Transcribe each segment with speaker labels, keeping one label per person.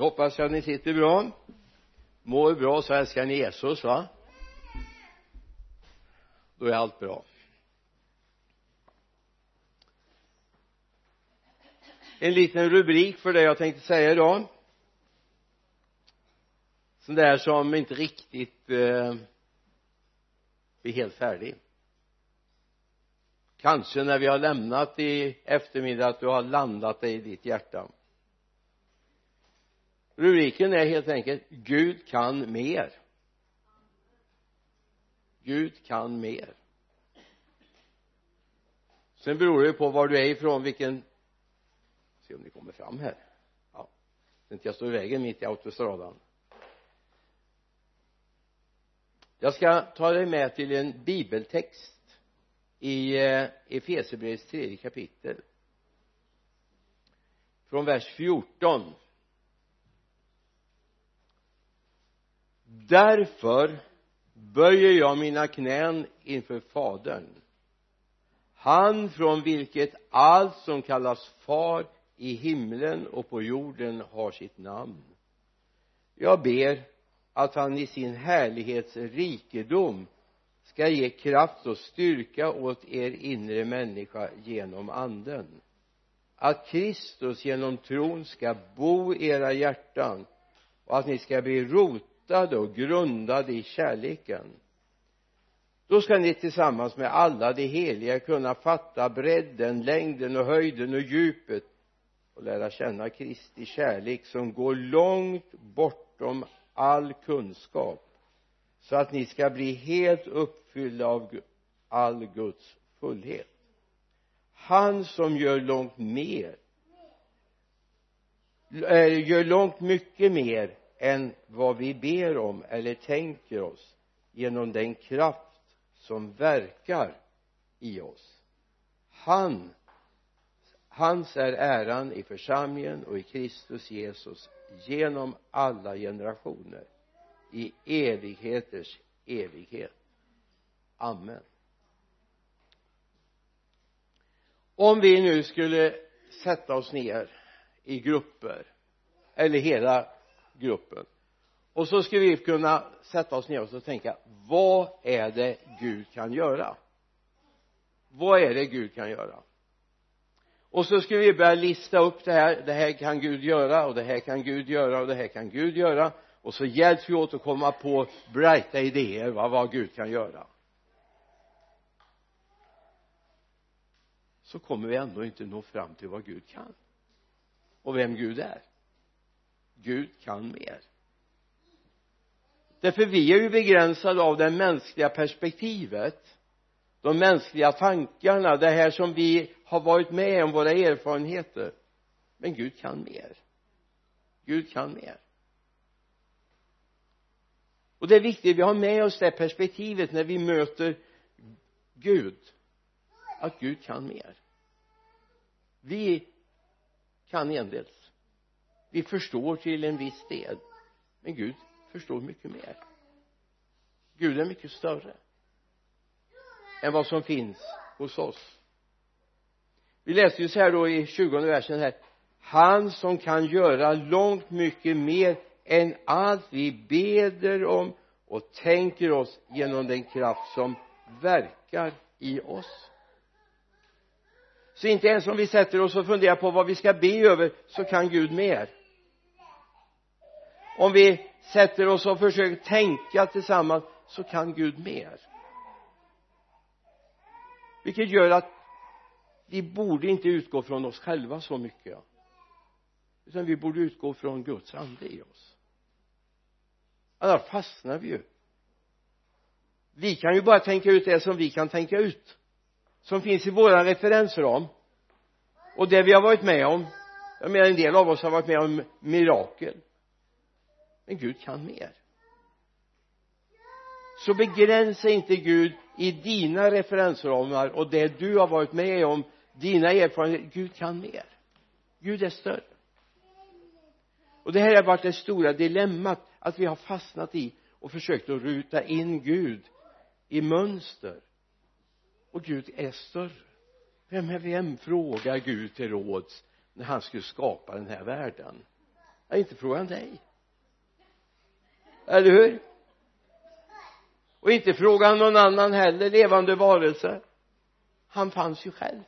Speaker 1: jag hoppas att ni sitter bra. Mår bra så älskar ni Jesus va? Då är allt bra. En liten rubrik för det jag tänkte säga idag. Sån där som inte riktigt eh, blir helt färdig. Kanske när vi har lämnat i eftermiddag att du har landat dig i ditt hjärta rubriken är helt enkelt Gud kan mer. Gud kan mer. Sen beror det på var du är ifrån vilken se om ni kommer fram här. Ja. Så inte jag står i vägen mitt i autostradan. Jag ska ta dig med till en bibeltext i eh, Efesierbrevets tredje kapitel. Från vers 14 därför böjer jag mina knän inför fadern. Han från vilket allt som kallas far i himlen och på jorden har sitt namn. Jag ber att han i sin härlighets rikedom ska ge kraft och styrka åt er inre människa genom anden. Att Kristus genom tron ska bo i era hjärtan och att ni ska bli rot rotade och grundade i kärleken. Då ska ni tillsammans med alla de heliga kunna fatta bredden, längden och höjden och djupet och lära känna Kristi kärlek som går långt bortom all kunskap så att ni ska bli helt uppfyllda av all Guds fullhet. Han som gör långt mer eh, gör långt mycket mer än vad vi ber om eller tänker oss genom den kraft som verkar i oss. Han hans är äran i församlingen och i Kristus Jesus genom alla generationer i evigheters evighet. Amen. Om vi nu skulle sätta oss ner i grupper eller hela gruppen. Och så skulle vi kunna sätta oss ner och tänka vad är det Gud kan göra? Vad är det Gud kan göra? Och så skulle vi börja lista upp det här det här kan Gud göra och det här kan Gud göra och det här kan Gud göra. Och så hjälps vi åt att komma på brighta idéer va, vad Gud kan göra. Så kommer vi ändå inte nå fram till vad Gud kan. Och vem Gud är. Gud kan mer. Därför vi är ju begränsade av det mänskliga perspektivet de mänskliga tankarna det här som vi har varit med om våra erfarenheter. Men Gud kan mer. Gud kan mer. Och det är viktigt vi har med oss det perspektivet när vi möter Gud att Gud kan mer. Vi kan endels vi förstår till en viss del men Gud förstår mycket mer. Gud är mycket större än vad som finns hos oss. Vi läste ju så här då i 20 versen här. Han som kan göra långt mycket mer än allt vi beder om och tänker oss genom den kraft som verkar i oss. Så inte ens om vi sätter oss och funderar på vad vi ska be över så kan Gud mer om vi sätter oss och försöker tänka tillsammans så kan Gud mer. Vilket gör att vi borde inte utgå från oss själva så mycket utan vi borde utgå från Guds ande i oss. Annars fastnar vi ju. Vi kan ju bara tänka ut det som vi kan tänka ut som finns i våran referensram. Och det vi har varit med om jag menar en del av oss har varit med om mirakel men Gud kan mer. Så begränsa inte Gud i dina referensramar och det du har varit med om dina erfarenheter. Gud kan mer. Gud är större. Och det här har varit det stora dilemmat att vi har fastnat i och försökt att ruta in Gud i mönster. Och Gud är större. Vem, vem frågar Gud till råds när han skulle skapa den här världen? Ja, inte frågar han dig eller hur? Och inte frågade han någon annan heller levande varelse. Han fanns ju själv.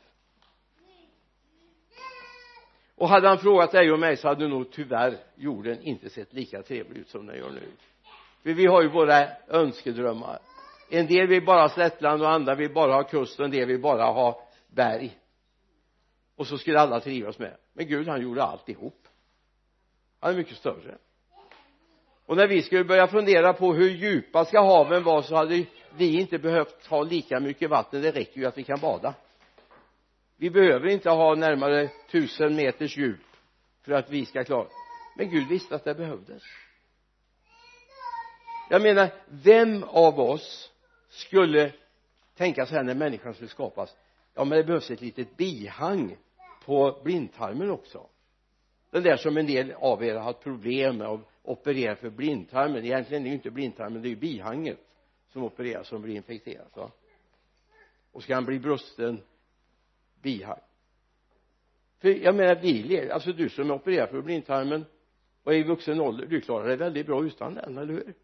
Speaker 1: Och hade han frågat dig och mig så hade nog tyvärr jorden inte sett lika trevlig ut som den gör nu. För vi har ju våra önskedrömmar. En del vill bara ha slättland och andra vill bara ha kust och en del vill bara ha berg. Och så skulle alla trivas med. Men Gud han gjorde alltihop. Han är mycket större och när vi skulle börja fundera på hur djupa ska haven vara så hade vi inte behövt ha lika mycket vatten. Det räcker ju att vi kan bada. Vi behöver inte ha närmare tusen meters djup för att vi ska klara. Men Gud visste att det behövdes. Jag menar vem av oss skulle tänka så här när människan skulle skapas? Ja men det behövs ett litet bihang på blindtarmen också den där som en del av er har haft problem med att operera för blindtarmen. Egentligen är det ju inte blindtarmen det är ju bihanget som opereras som blir infekterat va? Och ska han bli brusten bihang? För jag menar vi alltså du som är opererad för blindtarmen och är i vuxen ålder du klarar dig väldigt bra utan den, eller hur?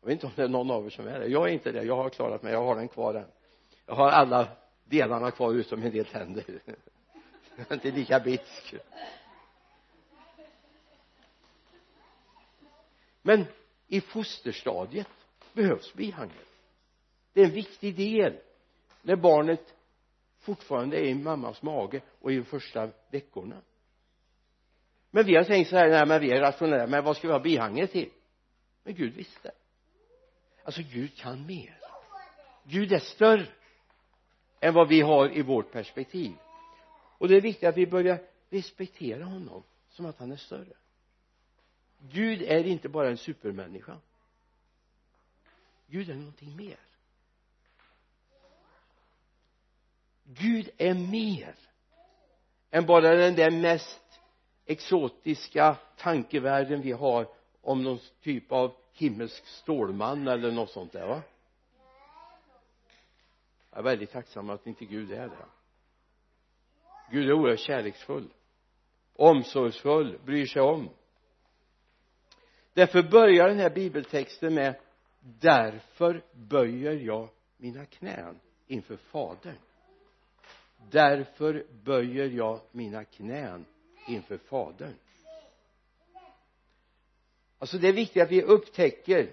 Speaker 1: Jag vet inte om det är någon av er som är det. Jag är inte det. Jag har klarat mig. Jag har den kvar än. Jag har alla delarna kvar utom en del tänder. Jag är inte lika bitsk. Men i fosterstadiet behövs bihanget det är en viktig del när barnet fortfarande är i mammas mage och i de första veckorna. Men vi har tänkt så här nej men vi är rationella men vad ska vi ha bihanget till? Men Gud visste. Alltså Gud kan mer. Gud är större än vad vi har i vårt perspektiv. Och det är viktigt att vi börjar respektera honom som att han är större. Gud är inte bara en supermänniska. Gud är någonting mer. Gud är mer än bara den där mest exotiska tankevärlden vi har om någon typ av himmelsk stålman eller något sånt där va? Jag är väldigt tacksam att inte Gud är det. Gud är oerhört kärleksfull omsorgsfull, bryr sig om därför börjar den här bibeltexten med därför böjer jag mina knän inför fadern. Därför böjer jag mina knän inför fadern. Alltså det är viktigt att vi upptäcker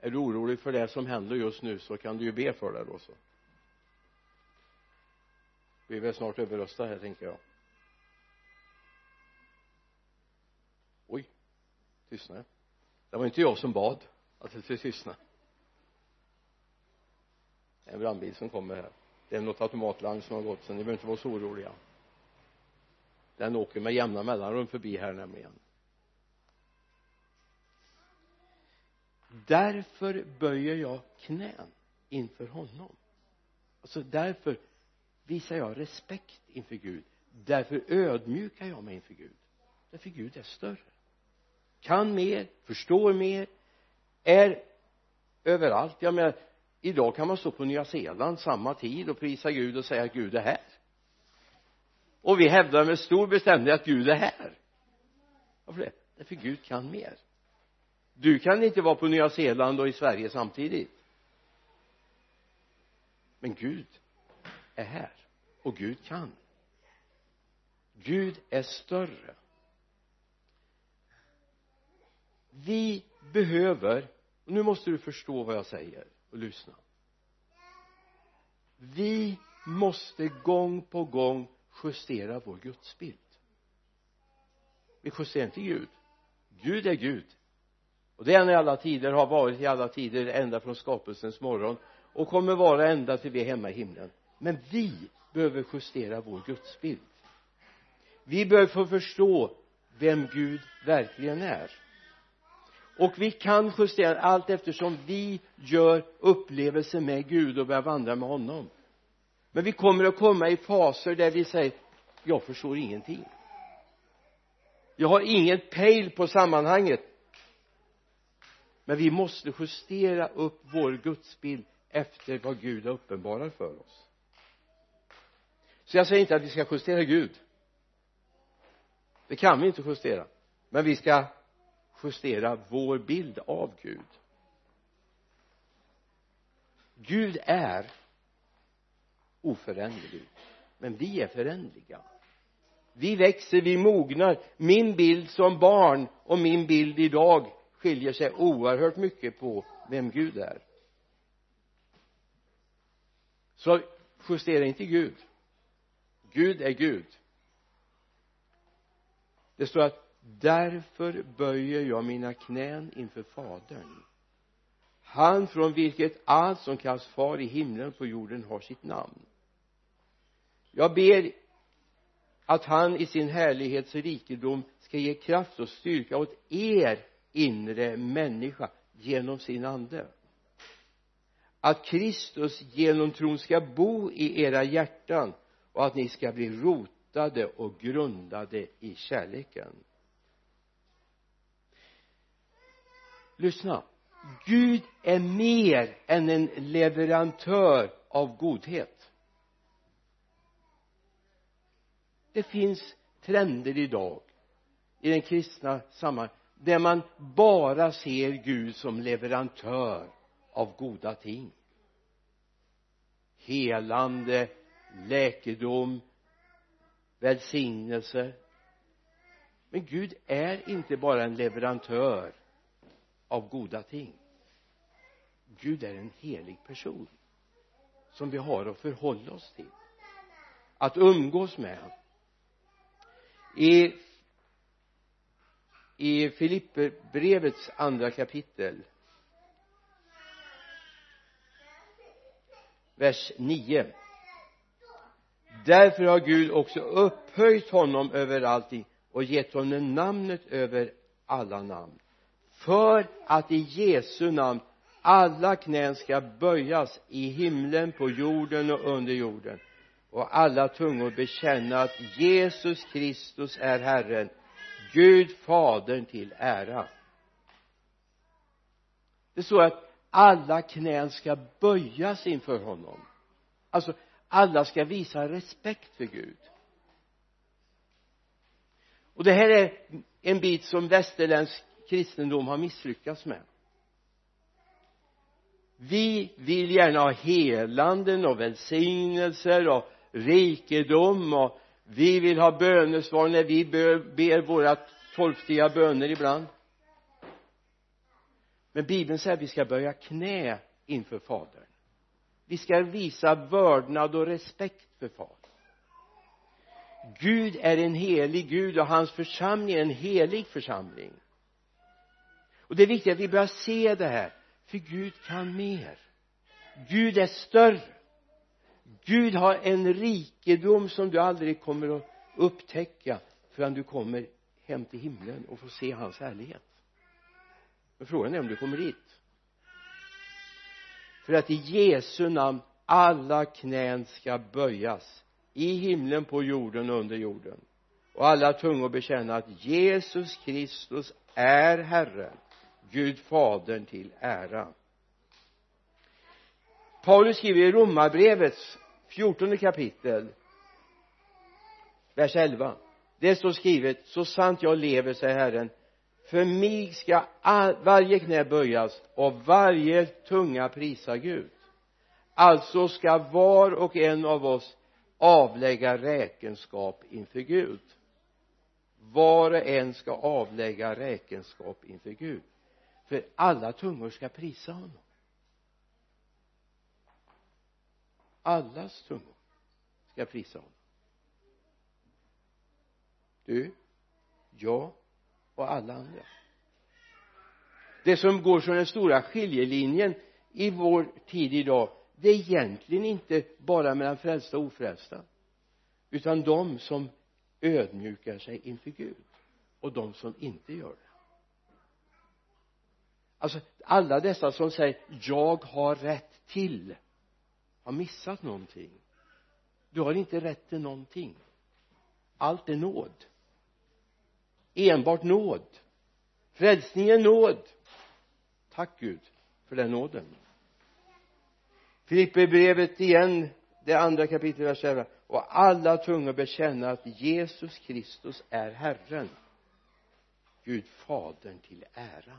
Speaker 1: är du orolig för det som händer just nu så kan du ju be för det då så. Vi är väl snart överröstade här tänker jag. Tystnade det var inte jag som bad att det skulle tystna. Det är en brandbil som kommer här. Det är något automatlarm som har gått så ni behöver inte vara så oroliga. Den åker med jämna mellanrum förbi här nämligen. Därför böjer jag knän inför honom. Alltså därför visar jag respekt inför Gud. Därför ödmjukar jag mig inför Gud. Därför Gud är större kan mer, förstår mer är överallt. Jag menar idag kan man stå på Nya Zeeland samma tid och prisa Gud och säga att Gud är här. Och vi hävdar med stor bestämdhet att Gud är här. Varför det? därför Gud kan mer. Du kan inte vara på Nya Zeeland och i Sverige samtidigt. Men Gud är här. Och Gud kan. Gud är större. Vi behöver och nu måste du förstå vad jag säger och lyssna. Vi måste gång på gång justera vår gudsbild. Vi justerar inte Gud. Gud är Gud. Och det är han i alla tider, har varit i alla tider ända från skapelsens morgon och kommer vara ända till vi är hemma i himlen. Men vi behöver justera vår gudsbild. Vi behöver få förstå vem Gud verkligen är och vi kan justera allt eftersom vi gör upplevelser med Gud och börjar vandra med honom. Men vi kommer att komma i faser där vi säger jag förstår ingenting. Jag har ingen pejl på sammanhanget. Men vi måste justera upp vår gudsbild efter vad Gud har uppenbarat för oss. Så jag säger inte att vi ska justera Gud. Det kan vi inte justera. Men vi ska justera vår bild av Gud. Gud är oföränderlig men vi är föränderliga. Vi växer, vi mognar. Min bild som barn och min bild idag skiljer sig oerhört mycket på vem Gud är. Så justera inte Gud. Gud är Gud. Det står att därför böjer jag mina knän inför fadern. Han från vilket allt som kallas far i himlen och på jorden har sitt namn. Jag ber att han i sin härlighets rikedom ska ge kraft och styrka åt er inre människa genom sin ande. Att Kristus genom tron ska bo i era hjärtan och att ni ska bli rotade och grundade i kärleken. Lyssna. Gud är mer än en leverantör av godhet. Det finns trender idag i den kristna sammanhanget där man bara ser Gud som leverantör av goda ting. Helande läkedom välsignelse. Men Gud är inte bara en leverantör av goda ting. Gud är en helig person som vi har att förhålla oss till att umgås med. I i Filipperbrevets andra kapitel vers 9 därför har Gud också upphöjt honom över allting och gett honom namnet över alla namn för att i Jesu namn alla knän ska böjas i himlen, på jorden och under jorden. Och alla tungor bekänna att Jesus Kristus är Herren Gud Fadern till ära. Det står att alla knän ska böjas inför honom. Alltså alla ska visa respekt för Gud. Och det här är en bit som västerländsk kristendom har misslyckats med. Vi vill gärna ha helanden och välsignelser och rikedom och vi vill ha bönesvar när vi ber våra torftiga böner ibland. Men bibeln säger att vi ska böja knä inför fadern. Vi ska visa vördnad och respekt för fadern. Gud är en helig Gud och hans församling är en helig församling och det är viktigt att vi börjar se det här för Gud kan mer. Gud är större. Gud har en rikedom som du aldrig kommer att upptäcka förrän du kommer hem till himlen och får se hans härlighet. Men frågan är om du kommer dit. För att i Jesu namn alla knän ska böjas i himlen, på jorden och under jorden. Och alla tungor bekänna att Jesus Kristus är Herren Gud fadern till ära. Paulus skriver i romarbrevets fjortonde kapitel vers 11 det står skrivet så sant jag lever säger Herren för mig ska all, varje knä böjas och varje tunga prisa Gud. Alltså ska var och en av oss avlägga räkenskap inför Gud. Var och en ska avlägga räkenskap inför Gud för alla tungor ska prisa honom. Allas tungor ska prisa honom. Du jag och alla andra. Det som går som den stora skiljelinjen i vår tid idag det är egentligen inte bara mellan frälsta och ofrälsta utan de som ödmjukar sig inför Gud och de som inte gör det alltså alla dessa som säger jag har rätt till. Har missat någonting? Du har inte rätt till någonting. Allt är nåd. Enbart nåd. Frälsning är nåd. Tack Gud för den nåden. Filipperbrevet igen det andra kapitlet vers 11 och alla tungor bekänna att Jesus Kristus är Herren. Gud fadern till ära.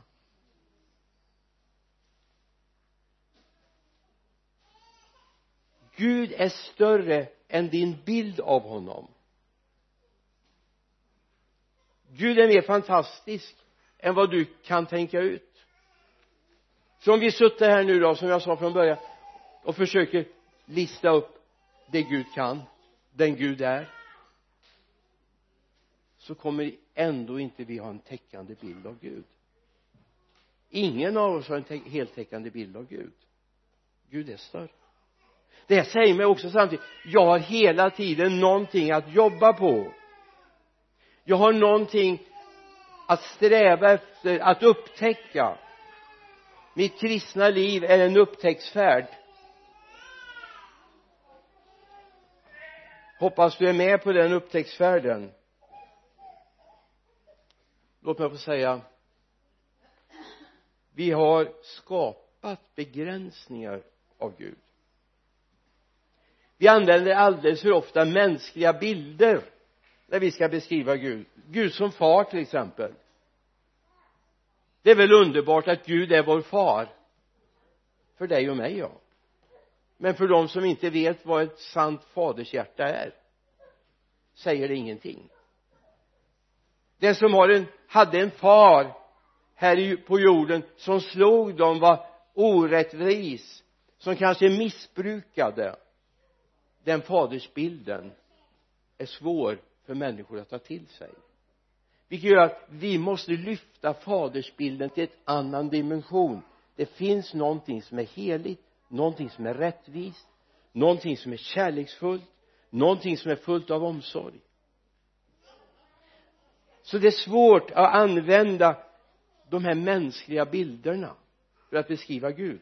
Speaker 1: Gud är större än din bild av honom. Gud är mer fantastisk än vad du kan tänka ut. Så om vi sitter här nu då som jag sa från början och försöker lista upp det Gud kan den Gud är så kommer ändå inte vi ha en täckande bild av Gud. Ingen av oss har en heltäckande bild av Gud. Gud är större det säger mig också samtidigt jag har hela tiden någonting att jobba på. Jag har någonting att sträva efter att upptäcka. Mitt kristna liv är en upptäcktsfärd. Hoppas du är med på den upptäcktsfärden. Låt mig få säga vi har skapat begränsningar av Gud vi använder alldeles för ofta mänskliga bilder när vi ska beskriva Gud. Gud som far till exempel. Det är väl underbart att Gud är vår far. För dig och mig ja. Men för de som inte vet vad ett sant fadershjärta är säger det ingenting. Den som har en, hade en far här på jorden som slog dem var orättvis som kanske missbrukade den fadersbilden är svår för människor att ta till sig. Vilket gör att vi måste lyfta fadersbilden till en annan dimension. Det finns någonting som är heligt någonting som är rättvist någonting som är kärleksfullt någonting som är fullt av omsorg. Så det är svårt att använda de här mänskliga bilderna för att beskriva Gud.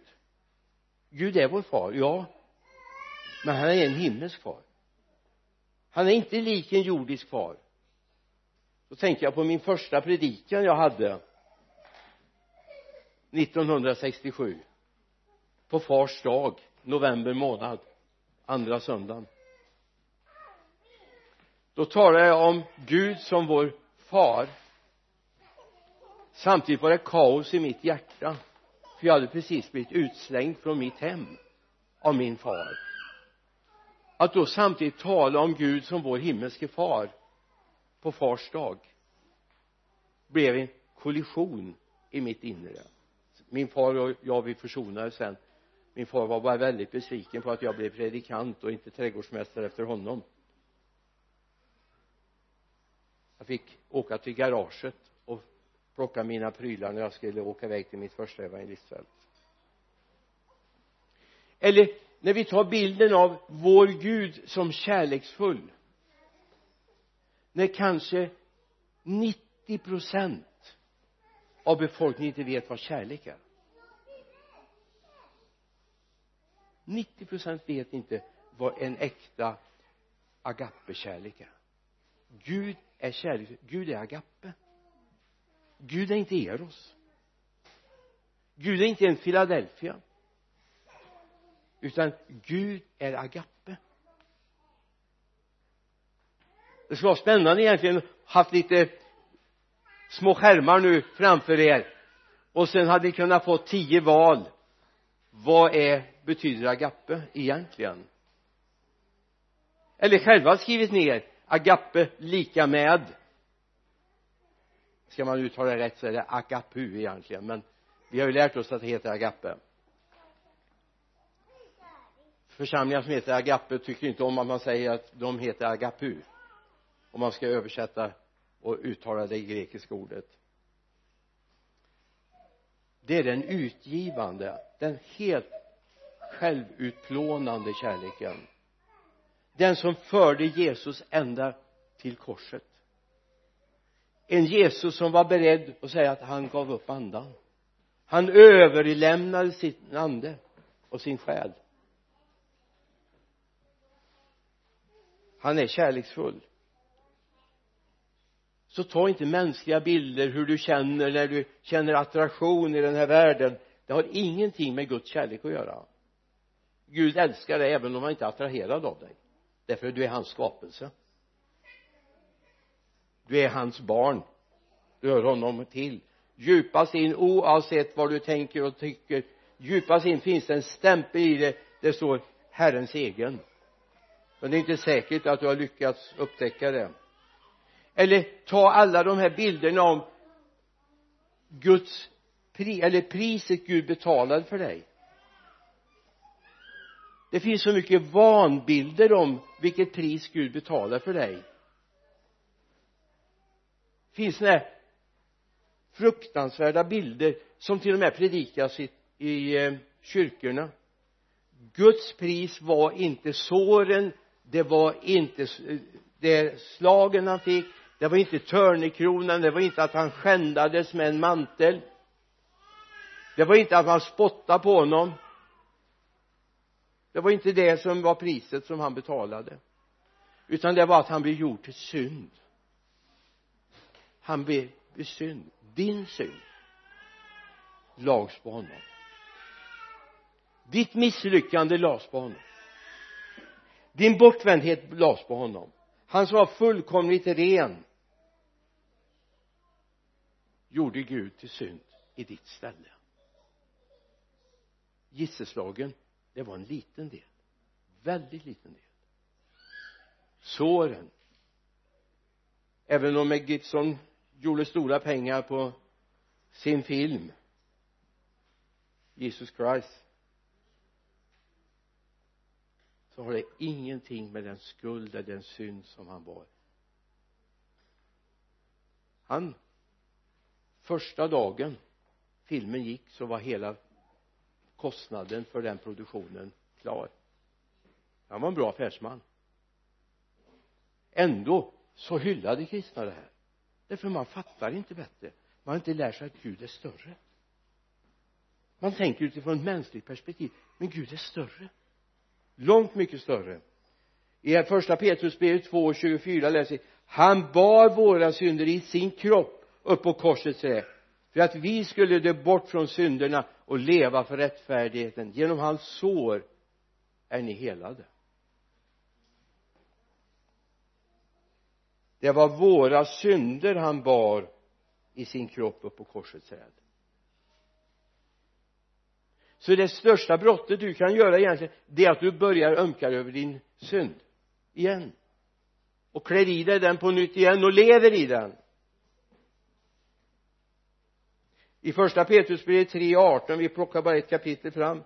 Speaker 1: Gud är vår far, ja men han är en himmelsk far. Han är inte lik en jordisk far. Då tänker jag på min första predikan jag hade 1967 på fars dag november månad andra söndagen. Då talade jag om Gud som vår far. Samtidigt var det kaos i mitt hjärta för jag hade precis blivit utslängd från mitt hem av min far att då samtidigt tala om Gud som vår himmelske far på fars dag blev en kollision i mitt inre. Min far och jag vi försonades sen. Min far var bara väldigt besviken på att jag blev predikant och inte trädgårdsmästare efter honom. Jag fick åka till garaget och plocka mina prylar när jag skulle åka iväg till mitt första evangelistfält eller när vi tar bilden av vår Gud som kärleksfull när kanske 90 procent av befolkningen inte vet vad kärlek är. 90 procent vet inte vad en äkta agape-kärlek är. Gud är kärlek, Gud är agape. Gud är inte eros. Gud är inte en Philadelphia utan Gud är agape. Det skulle vara spännande egentligen haft lite små skärmar nu framför er. Och sen hade ni kunnat få tio val. Vad är betyder agape egentligen? Eller själva skrivit ner agape lika med. Ska man uttala det rätt så är det agapu egentligen men vi har ju lärt oss att det heter agape församlingar som heter agape tycker inte om att man säger att de heter agapu om man ska översätta och uttala det grekiska ordet. Det är den utgivande den helt självutplånande kärleken. Den som förde Jesus ända till korset. En Jesus som var beredd att säga att han gav upp andan. Han överlämnade sin ande och sin själ. Han är kärleksfull. Så ta inte mänskliga bilder hur du känner när du känner attraktion i den här världen. Det har ingenting med Guds kärlek att göra. Gud älskar dig även om han inte är attraherad av dig. Därför att du är hans skapelse. Du är hans barn. Du hör honom till. Djupast in oavsett vad du tänker och tycker. Djupast in finns det en stämpel i det. Det står Herrens egen men det är inte säkert att du har lyckats upptäcka det. Eller ta alla de här bilderna om Guds pri eller priset Gud betalade för dig. Det finns så mycket vanbilder om vilket pris Gud betalar för dig. Det finns sådana här fruktansvärda bilder som till och med predikas i, i eh, kyrkorna. Guds pris var inte såren det var inte det slagen han fick det var inte törnekronan det var inte att han skändades med en mantel. Det var inte att man spottade på honom. Det var inte det som var priset som han betalade. Utan det var att han blev gjord till synd. Han blev synd. Din synd lades på honom. Ditt misslyckande lades på honom din bortvändhet lades på honom. Han som var fullkomligt ren gjorde Gud till synd i ditt ställe. Gisselslagen det var en liten del. Väldigt liten del. Såren. Även om Gibson gjorde stora pengar på sin film Jesus Christ så har det ingenting med den skuld eller den synd som han var han första dagen filmen gick så var hela kostnaden för den produktionen klar. Han var en bra affärsman. Ändå så hyllade kristna det här. Därför man fattar inte bättre. Man har inte lärt sig att Gud är större. Man tänker utifrån ett mänskligt perspektiv men Gud är större långt mycket större. I första Petrusbrevet 2.24 läser vi han bar våra synder i sin kropp upp på korsets trä för att vi skulle dö bort från synderna och leva för rättfärdigheten. Genom hans sår är ni helade. Det var våra synder han bar i sin kropp upp på korsets träd så det största brottet du kan göra egentligen det är att du börjar ömka över din synd. Igen. Och klär i dig den på nytt igen och lever i den. I första Petrusbrevet 3.18 vi plockar bara ett kapitel fram.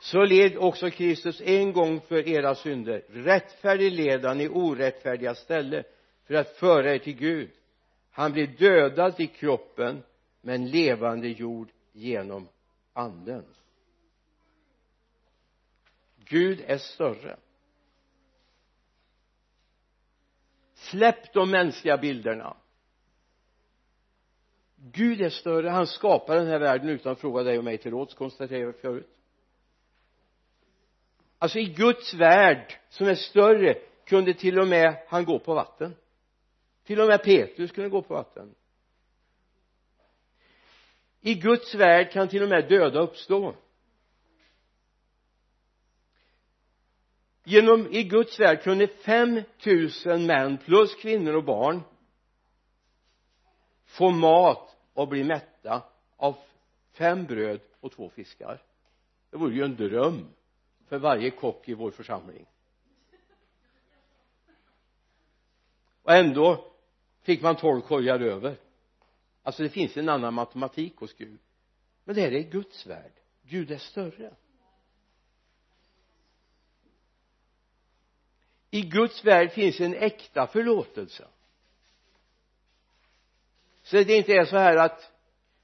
Speaker 1: Så led också Kristus en gång för era synder. Rättfärdig led han i orättfärdiga ställe för att föra er till Gud. Han blev dödad i kroppen men levande jord genom anden Gud är större. Släpp de mänskliga bilderna. Gud är större, han skapar den här världen utan att fråga dig och mig till råds konstaterade jag förut. Alltså i Guds värld som är större kunde till och med han gå på vatten. Till och med Petrus kunde gå på vatten i Guds värld kan till och med döda uppstå. Genom i Guds värld kunde 5000 män plus kvinnor och barn få mat och bli mätta av fem bröd och två fiskar. Det vore ju en dröm för varje kock i vår församling. Och ändå fick man tolv korgar över alltså det finns en annan matematik hos Gud. Men det här är Guds värld. Gud är större. I Guds värld finns en äkta förlåtelse. Så det inte är så här att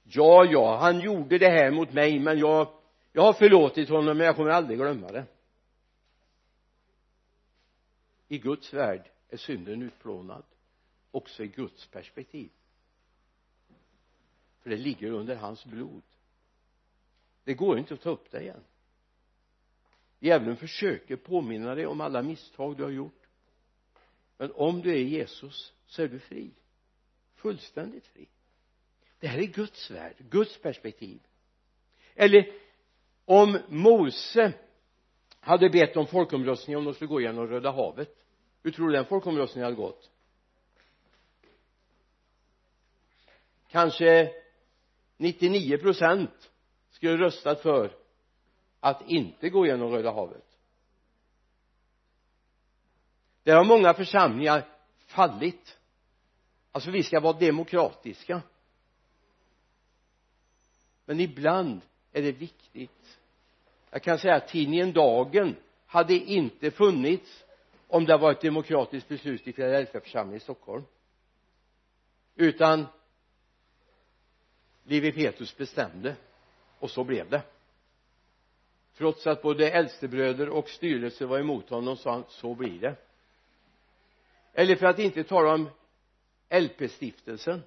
Speaker 1: ja ja han gjorde det här mot mig men jag jag har förlåtit honom men jag kommer aldrig glömma det. I Guds värld är synden utplånad också i Guds perspektiv för det ligger under hans blod. Det går inte att ta upp det igen. Djävulen försöker påminna dig om alla misstag du har gjort. Men om du är Jesus så är du fri. Fullständigt fri. Det här är Guds värld, Guds perspektiv. Eller om Mose hade bett om folkomröstning om de skulle gå genom Röda havet. Hur tror du den folkomröstningen hade gått? Kanske 99 procent skulle röstat för att inte gå genom Röda havet. Där har många församlingar fallit. Alltså vi ska vara demokratiska. Men ibland är det viktigt. Jag kan säga att tidningen Dagen hade inte funnits om det var ett demokratiskt beslut i Philadelphia församling i Stockholm. Utan Lewi Petrus bestämde och så blev det. Trots att både äldstebröder och styrelse var emot honom sa han så blir det. Eller för att inte tala om LP-stiftelsen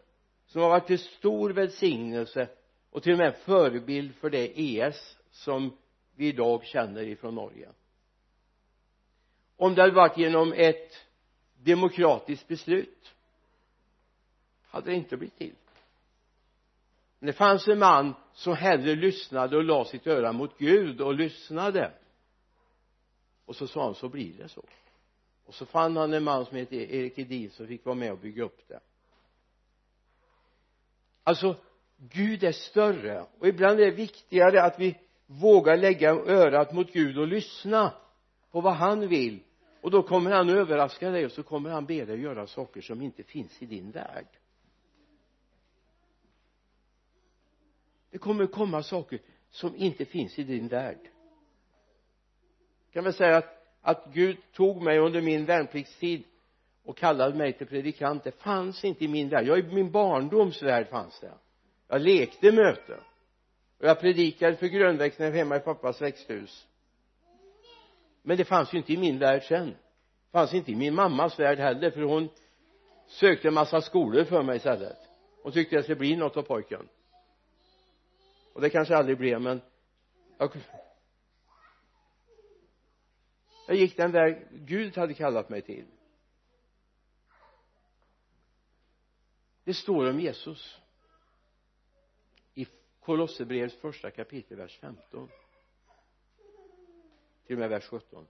Speaker 1: som har varit till stor välsignelse och till och med förebild för det ES som vi idag känner ifrån Norge. Om det hade varit genom ett demokratiskt beslut hade det inte blivit till det fanns en man som hellre lyssnade och la sitt öra mot Gud och lyssnade. Och så sa han så blir det så. Och så fann han en man som hette e- Erik Edin som fick vara med och bygga upp det. Alltså Gud är större. Och ibland är det viktigare att vi vågar lägga örat mot Gud och lyssna på vad han vill. Och då kommer han överraska dig och så kommer han be dig göra saker som inte finns i din värld. Det kommer komma saker som inte finns i din värld. Jag kan väl säga att att Gud tog mig under min värnpliktstid och kallade mig till predikant? Det fanns inte i min värld. Ja i min barndoms värld fanns det. Jag lekte möte. Och jag predikade för grönväxterna hemma i pappas växthus. Men det fanns ju inte i min värld sen. Det fanns inte i min mammas värld heller för hon sökte en massa skolor för mig istället. Hon tyckte det skulle bli något av pojken och det kanske aldrig blev men jag jag gick den väg Gud hade kallat mig till. Det står om Jesus. I Kolosserbrevets första kapitel vers 15 till och med vers 17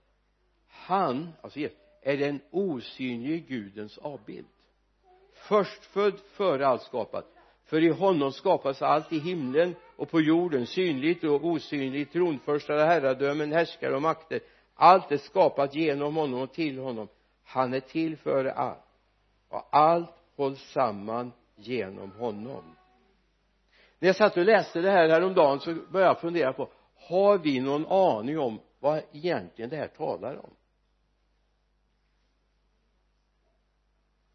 Speaker 1: han, alltså Jesus, är den osynlige Gudens avbild. Förstfödd före allt skapat. För i honom skapas allt i himlen och på jorden synligt och osynligt tronförstar herradömen härskare och makter. Allt är skapat genom honom och till honom. Han är till för allt. Och allt hålls samman genom honom. När jag satt och läste det här häromdagen så började jag fundera på har vi någon aning om vad egentligen det här talar om?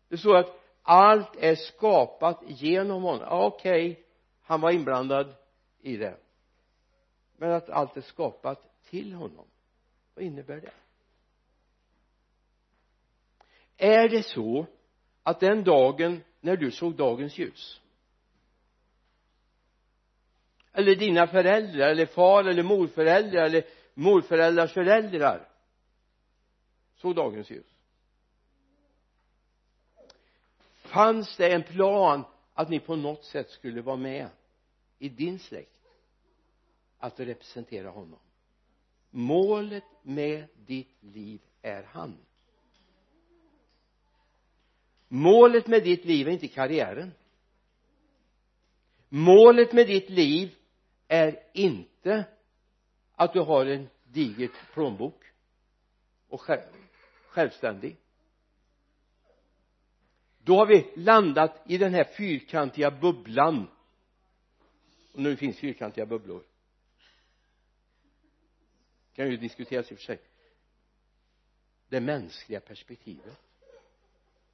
Speaker 1: Det står att allt är skapat genom honom. Okej. Okay, han var inblandad i det. Men att allt är skapat till honom vad innebär det? Är det så att den dagen när du såg dagens ljus eller dina föräldrar eller far eller morföräldrar eller morföräldrars föräldrar såg dagens ljus? Fanns det en plan att ni på något sätt skulle vara med? I din släkt att representera honom. Målet med ditt liv är han. Målet med ditt liv är inte karriären. Målet med ditt liv är inte att du har en diger plånbok och självständig. Då har vi landat i den här fyrkantiga bubblan och nu finns fyrkantiga bubblor. Kan ju diskuteras i och för sig. Det mänskliga perspektivet.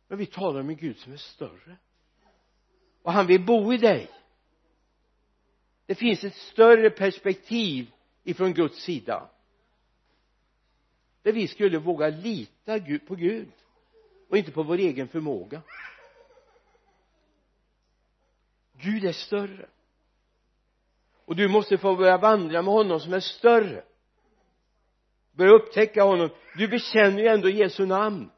Speaker 1: Men vi talar om en Gud som är större. Och han vill bo i dig. Det finns ett större perspektiv ifrån Guds sida. Där vi skulle våga lita på Gud. Och inte på vår egen förmåga. Gud är större och du måste få börja vandra med honom som är större. Börja upptäcka honom. Du bekänner ju ändå Jesu namn.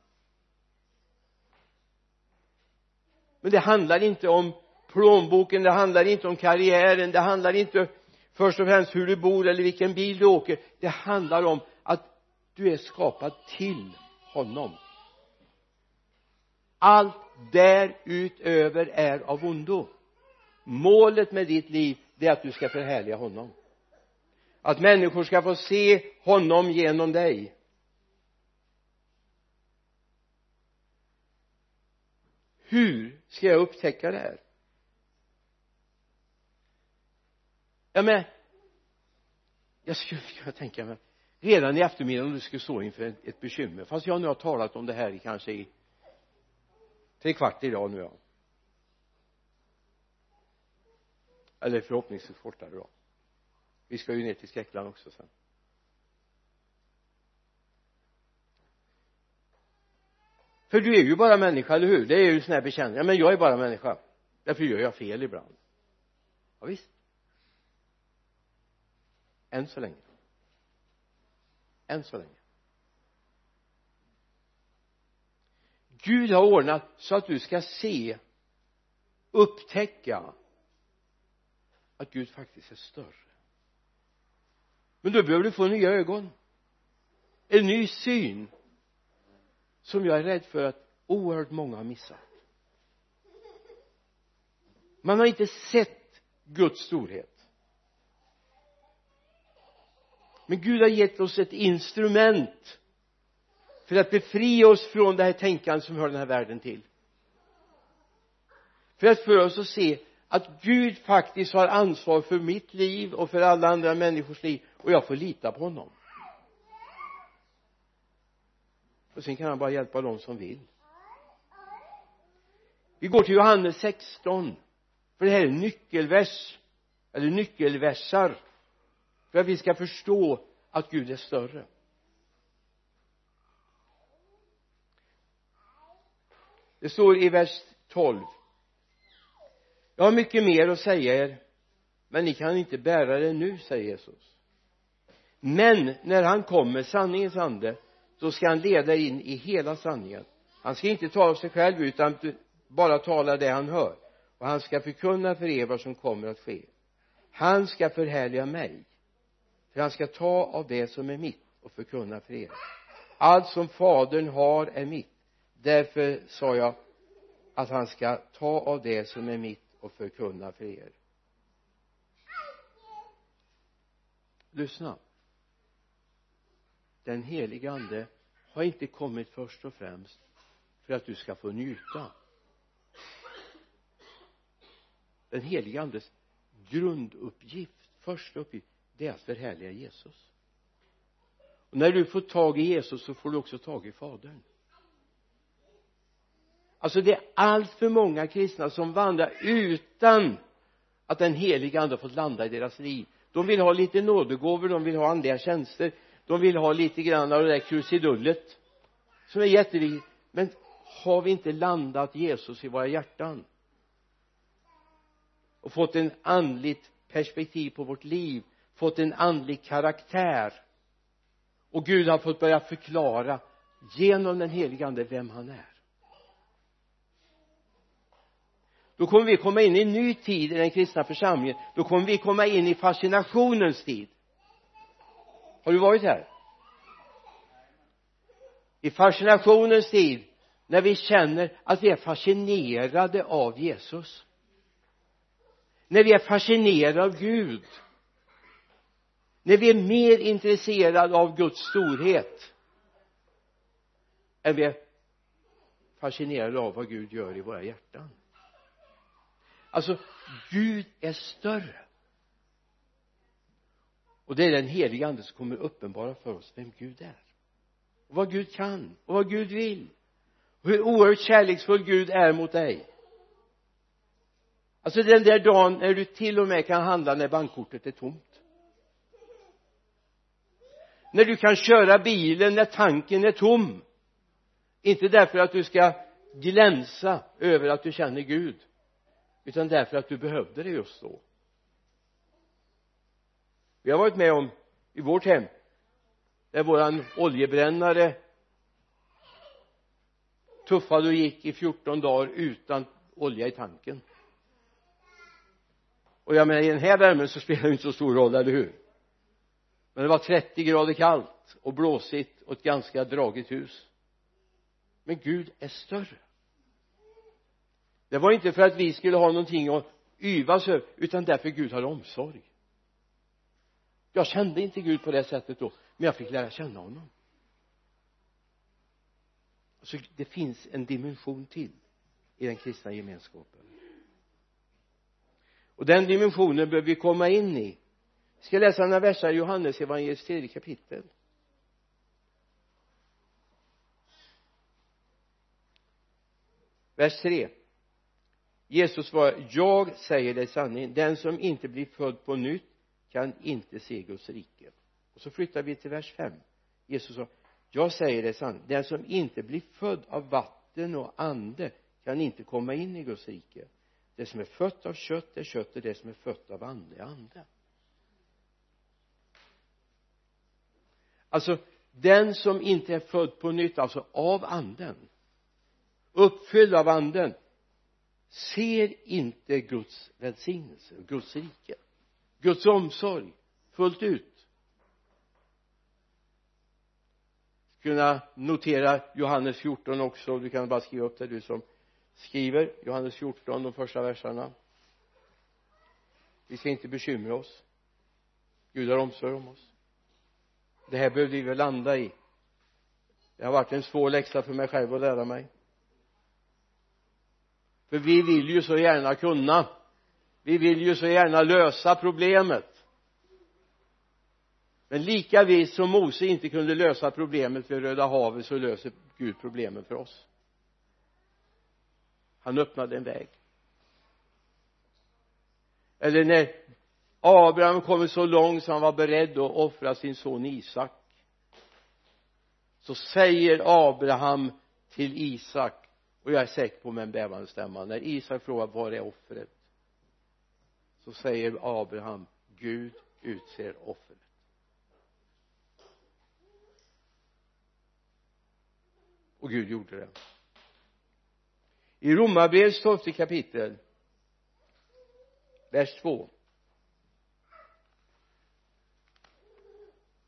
Speaker 1: Men det handlar inte om plånboken det handlar inte om karriären det handlar inte först och främst hur du bor eller vilken bil du åker. Det handlar om att du är skapad till honom. Allt därutöver är av ondo. Målet med ditt liv det är att du ska förhärliga honom. Att människor ska få se honom genom dig. Hur ska jag upptäcka det här? Ja men jag skulle kunna tänka mig redan i eftermiddag om du skulle stå inför ett bekymmer. Fast jag nu har talat om det här i kanske i tre kvart idag nu ja. Eller förhoppningsvis kortare då. Vi ska ju ner till Skräckland också sen. För du är ju bara människa, eller hur? Det är ju sån här bekännelse. Ja men jag är bara människa. Därför gör jag fel ibland. Ja, visst. Än så länge. Än så länge. Gud har ordnat så att du ska se upptäcka att Gud faktiskt är större. Men då behöver du få nya ögon. En ny syn. Som jag är rädd för att oerhört många har missat. Man har inte sett Guds storhet. Men Gud har gett oss ett instrument för att befria oss från det här tänkandet som hör den här världen till. För att få oss att se att Gud faktiskt har ansvar för mitt liv och för alla andra människors liv och jag får lita på honom. Och sen kan han bara hjälpa dem som vill. Vi går till Johannes 16 för det här är nyckelvers eller nyckelversar för att vi ska förstå att Gud är större. Det står i vers 12 jag har mycket mer att säga er men ni kan inte bära det nu säger Jesus. Men när han kommer sanningens ande då ska han leda in i hela sanningen. Han ska inte tala av sig själv utan bara tala det han hör. Och han ska förkunna för er vad som kommer att ske. Han ska förhärliga mig för han ska ta av det som är mitt och förkunna för er. Allt som fadern har är mitt. Därför sa jag att han ska ta av det som är mitt och förkunna för er. Lyssna. Den helige ande har inte kommit först och främst för att du ska få njuta. Den helige andes grunduppgift första uppgift det är att förhärliga Jesus. Och när du får tag i Jesus så får du också tag i fadern alltså det är allt för många kristna som vandrar utan att den heliga ande har fått landa i deras liv. De vill ha lite nådegåvor, de vill ha andliga tjänster de vill ha lite grann av det där krusidullet som är jätteviktigt. Men har vi inte landat Jesus i våra hjärtan och fått en andligt perspektiv på vårt liv fått en andlig karaktär och Gud har fått börja förklara genom den helige ande vem han är? Då kommer vi komma in i en ny tid i den kristna församlingen. Då kommer vi komma in i fascinationens tid. Har du varit här? I fascinationens tid när vi känner att vi är fascinerade av Jesus. När vi är fascinerade av Gud. När vi är mer intresserade av Guds storhet. Än vi är fascinerade av vad Gud gör i våra hjärtan alltså Gud är större. Och det är den heliga ande som kommer uppenbara för oss vem Gud är. Och vad Gud kan och vad Gud vill. Och hur oerhört kärleksfull Gud är mot dig. Alltså den där dagen när du till och med kan handla när bankkortet är tomt. När du kan köra bilen när tanken är tom. Inte därför att du ska glänsa över att du känner Gud utan därför att du behövde det just då. Vi har varit med om i vårt hem där våran oljebrännare tuffade och gick i 14 dagar utan olja i tanken. Och jag menar i den här värmen så spelar det inte så stor roll, eller hur? Men det var 30 grader kallt kallt och blåsigt och ett ganska dragigt hus. Men Gud är större det var inte för att vi skulle ha någonting att yvas över utan därför Gud hade omsorg. Jag kände inte Gud på det sättet då men jag fick lära känna honom. Så det finns en dimension till i den kristna gemenskapen. Och den dimensionen behöver vi komma in i. Vi ska läsa några verser i Johannes evangeliets tredje kapitel. Vers 3 Jesus svarar jag säger dig sanningen den som inte blir född på nytt kan inte se Guds rike. Och så flyttar vi till vers 5 Jesus sa jag säger dig sanningen den som inte blir född av vatten och ande kan inte komma in i Guds rike. Det som är fött av kött är kött och det som är fött av ande är ande. Alltså den som inte är född på nytt alltså av anden uppfylld av anden ser inte Guds välsignelse Guds rike Guds omsorg fullt ut? Kunna notera Johannes 14 också. Du kan bara skriva upp det du som skriver. Johannes 14 de första verserna. Vi ska inte bekymra oss. Gud har omsorg om oss. Det här behövde vi väl landa i. Det har varit en svår läxa för mig själv att lära mig för vi vill ju så gärna kunna. Vi vill ju så gärna lösa problemet. Men lika visst som Mose inte kunde lösa problemet vid Röda havet så löser Gud problemen för oss. Han öppnade en väg. Eller när Abraham kommit så långt så han var beredd att offra sin son Isak så säger Abraham till Isak och jag är säker på med en bävande stämma när Isak frågar var är offret? Så säger Abraham Gud utser offret. Och Gud gjorde det. I Romarbrevets tolfte kapitel vers 2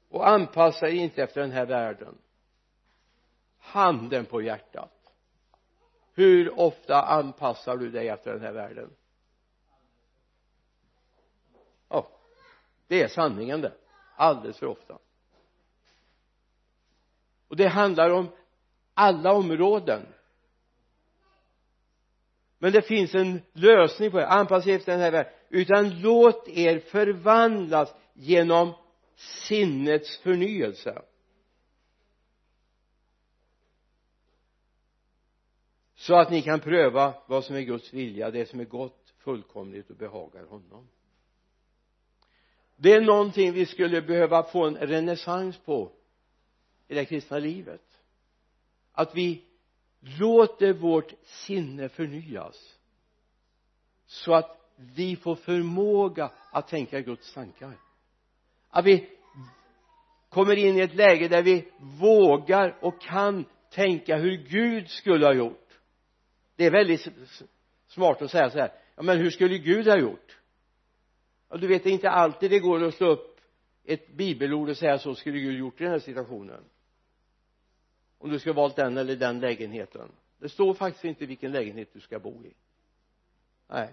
Speaker 1: och anpassa er inte efter den här världen. Handen på hjärtat hur ofta anpassar du dig efter den här världen? Ja det är sanningen det. Alldeles för ofta. Och det handlar om alla områden. Men det finns en lösning på det. Anpassa er efter den här världen. Utan låt er förvandlas genom sinnets förnyelse. Så att ni kan pröva vad som är Guds vilja det som är gott fullkomligt och behagar honom. Det är någonting vi skulle behöva få en renässans på i det kristna livet. Att vi låter vårt sinne förnyas så att vi får förmåga att tänka Guds tankar. Att vi kommer in i ett läge där vi vågar och kan tänka hur Gud skulle ha gjort det är väldigt smart att säga så här ja men hur skulle Gud ha gjort? Ja du vet det är inte alltid det går att slå upp ett bibelord och säga så skulle Gud gjort i den här situationen. Om du ska valt den eller den lägenheten. Det står faktiskt inte vilken lägenhet du ska bo i. Nej.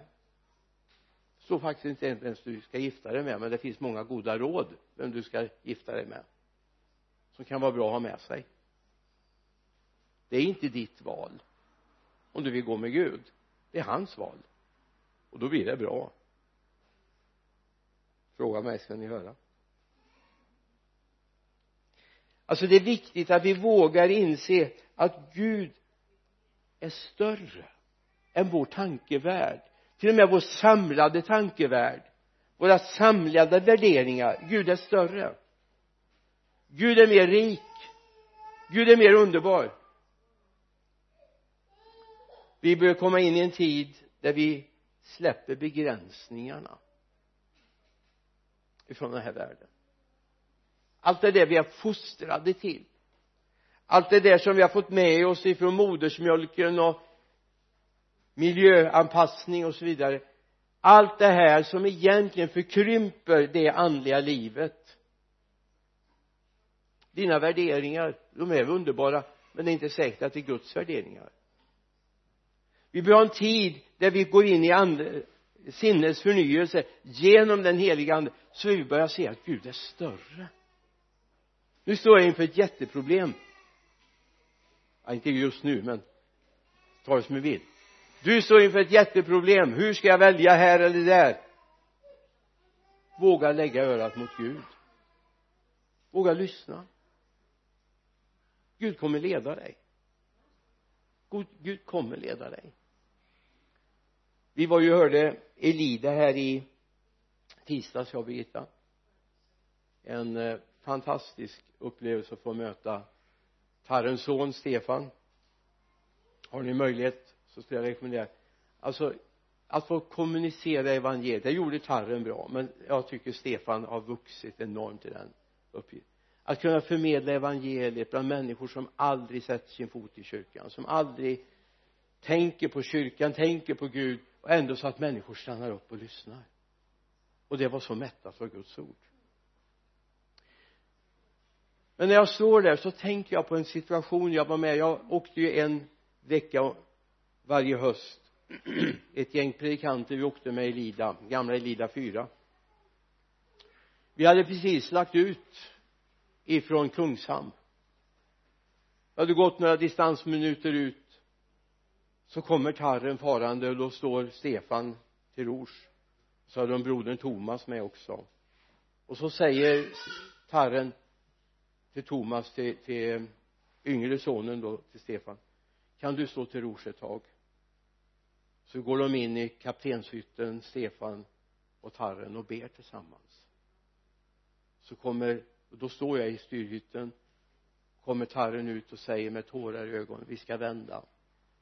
Speaker 1: Det står faktiskt inte ens du ska gifta dig med men det finns många goda råd vem du ska gifta dig med som kan vara bra att ha med sig. Det är inte ditt val om du vill gå med Gud. Det är hans val. Och då blir det bra. Fråga mig ska ni höra? Alltså det är viktigt att vi vågar inse att Gud är större än vår tankevärld. Till och med vår samlade tankevärld. Våra samlade värderingar. Gud är större. Gud är mer rik. Gud är mer underbar vi bör komma in i en tid där vi släpper begränsningarna ifrån den här världen. Allt det där vi är fostrade till. Allt det där som vi har fått med oss ifrån modersmjölken och miljöanpassning och så vidare. Allt det här som egentligen förkrymper det andliga livet. Dina värderingar de är underbara men det är inte säkert att det är Guds värderingar vi behöver en tid där vi går in i and, sinnes förnyelse. Genom den heliga ande så vi börjar se att Gud är större. Nu står jag inför ett jätteproblem. Ja, inte just nu men ta det som du vill. Du står inför ett jätteproblem. Hur ska jag välja här eller där? Våga lägga örat mot Gud. Våga lyssna. Gud kommer leda dig. Gud kommer leda dig vi var ju och hörde Elida här i tisdags jag och Birgitta. En eh, fantastisk upplevelse att få möta Tarrens son Stefan. Har ni möjlighet så skulle jag rekommendera. Alltså att få kommunicera evangeliet det gjorde Tarren bra men jag tycker Stefan har vuxit enormt i den uppgiften. Att kunna förmedla evangeliet bland människor som aldrig sätter sin fot i kyrkan som aldrig tänker på kyrkan, tänker på Gud och ändå så att människor stannar upp och lyssnar. Och det var så mättat av Guds ord. Men när jag står där så tänker jag på en situation jag var med. Jag åkte ju en vecka varje höst. Ett gäng predikanter vi åkte med Elida, gamla Elida 4 vi hade precis lagt ut ifrån Kungshamn. Jag hade gått några distansminuter ut så kommer tarren farande och då står Stefan till rors så hade de brodern Thomas med också. Och så säger tarren till Thomas till, till yngre sonen då till Stefan kan du stå till rors ett tag? Så går de in i kaptenshytten Stefan och Tarren och ber tillsammans. Så kommer då står jag i styrhytten kommer Tarren ut och säger med tårar i ögonen vi ska vända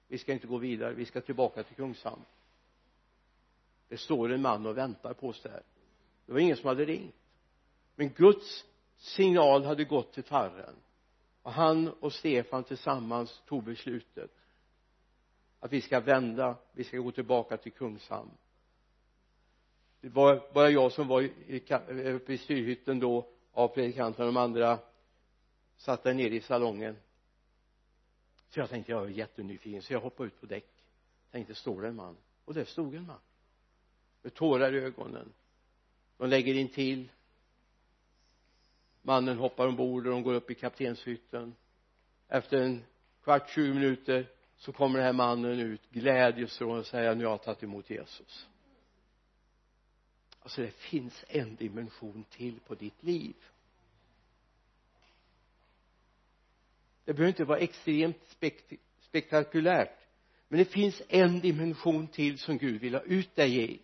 Speaker 1: vi ska inte gå vidare. Vi ska tillbaka till Kungshamn. Det står en man och väntar på oss där. Det var ingen som hade ringt. Men Guds signal hade gått till Tarren och han och Stefan tillsammans tog beslutet att vi ska vända vi ska gå tillbaka till Kungshamn. Det var bara jag som var eh, uppe i styrhytten då av predikanterna. De andra satt där nere i salongen så jag tänkte jag är jättenyfiken så jag hoppade ut på däck. Tänkte står det en man? Och där stod en man. Med tårar i ögonen. De lägger in till. Mannen hoppar ombord och de går upp i kaptenshytten. Efter en kvart, tjugo minuter så kommer den här mannen ut glädjestrålande och säger nu har jag tagit emot Jesus. Alltså det finns en dimension till på ditt liv. Det behöver inte vara extremt spekt spektakulärt men det finns en dimension till som Gud vill ha ut dig i.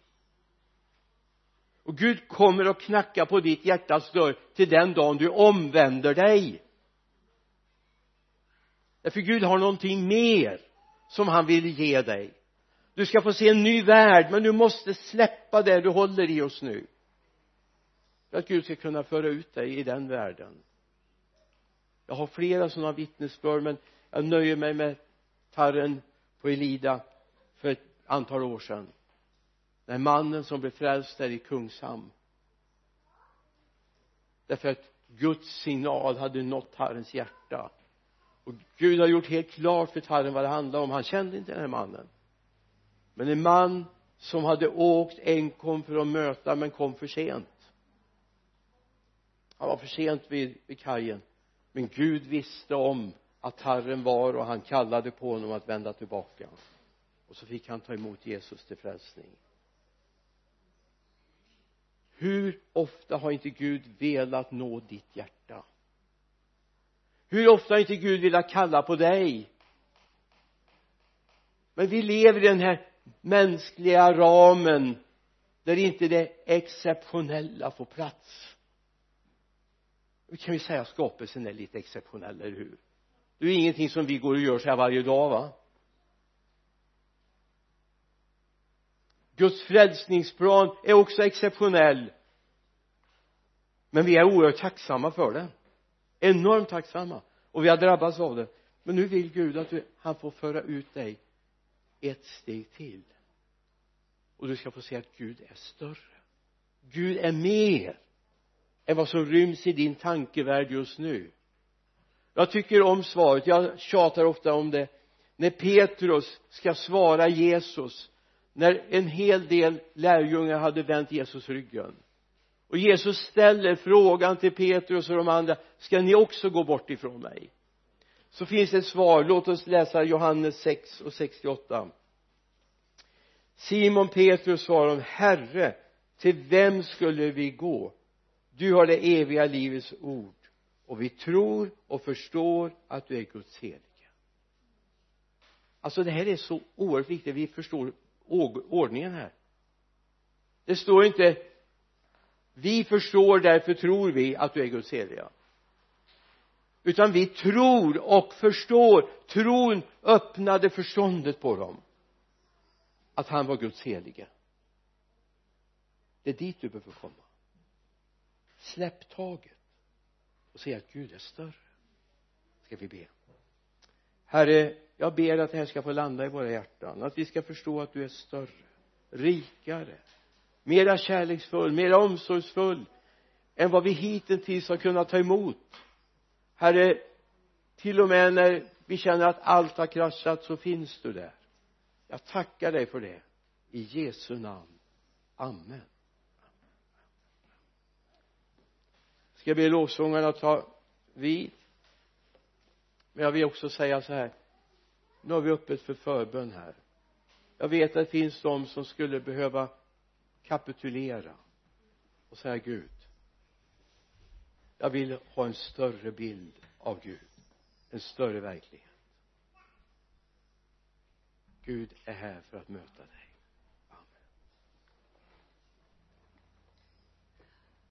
Speaker 1: Och Gud kommer att knacka på ditt hjärtas dörr till den dagen du omvänder dig. Därför Gud har någonting mer som han vill ge dig. Du ska få se en ny värld men du måste släppa det du håller i oss nu. För att Gud ska kunna föra ut dig i den världen jag har flera sådana vittnesbörd men jag nöjer mig med tarren på Elida för ett antal år sedan. Den mannen som blev frälst där i Kungshamn. Därför att Guds signal hade nått Herrens hjärta. Och Gud har gjort helt klart för Herren vad det handlade om. Han kände inte den här mannen. Men en man som hade åkt enkom för att möta men kom för sent. Han var för sent vid, vid kajen men Gud visste om att Herren var och han kallade på honom att vända tillbaka. Och så fick han ta emot Jesus till frälsning. Hur ofta har inte Gud velat nå ditt hjärta? Hur ofta har inte Gud velat kalla på dig? Men vi lever i den här mänskliga ramen där inte det exceptionella får plats vi kan ju säga att skapelsen är lite exceptionell, eller hur? Det är ingenting som vi går och gör så här varje dag va? Guds frälsningsplan är också exceptionell. Men vi är oerhört tacksamma för det. Enormt tacksamma. Och vi har drabbats av det. Men nu vill Gud att du, han får föra ut dig ett steg till. Och du ska få se att Gud är större. Gud är mer än vad som ryms i din tankevärld just nu. Jag tycker om svaret. Jag tjatar ofta om det. När Petrus ska svara Jesus när en hel del lärjungar hade vänt Jesus ryggen. Och Jesus ställer frågan till Petrus och de andra ska ni också gå bort ifrån mig? Så finns det ett svar. Låt oss läsa Johannes 6 och 68 Simon Petrus svarade Herre till vem skulle vi gå? Du har det eviga livets ord och vi tror och förstår att du är Guds helige. Alltså det här är så oerhört viktigt. Vi förstår ordningen här. Det står inte vi förstår därför tror vi att du är Guds heliga utan vi tror och förstår. Tron öppnade förståndet på dem att han var Guds helige. Det är dit du behöver komma släpp taget och se att Gud är större. Ska vi be? Herre jag ber att det här ska få landa i våra hjärtan. Att vi ska förstå att du är större rikare mera kärleksfull, mera omsorgsfull än vad vi hittills har kunnat ta emot. Herre till och med när vi känner att allt har kraschat så finns du där. Jag tackar dig för det. I Jesu namn. Amen. Ska jag be lovsångarna ta vid? Men jag vill också säga så här. Nu har vi öppet för förbön här. Jag vet att det finns de som skulle behöva kapitulera och säga Gud jag vill ha en större bild av Gud en större verklighet. Gud är här för att möta dig.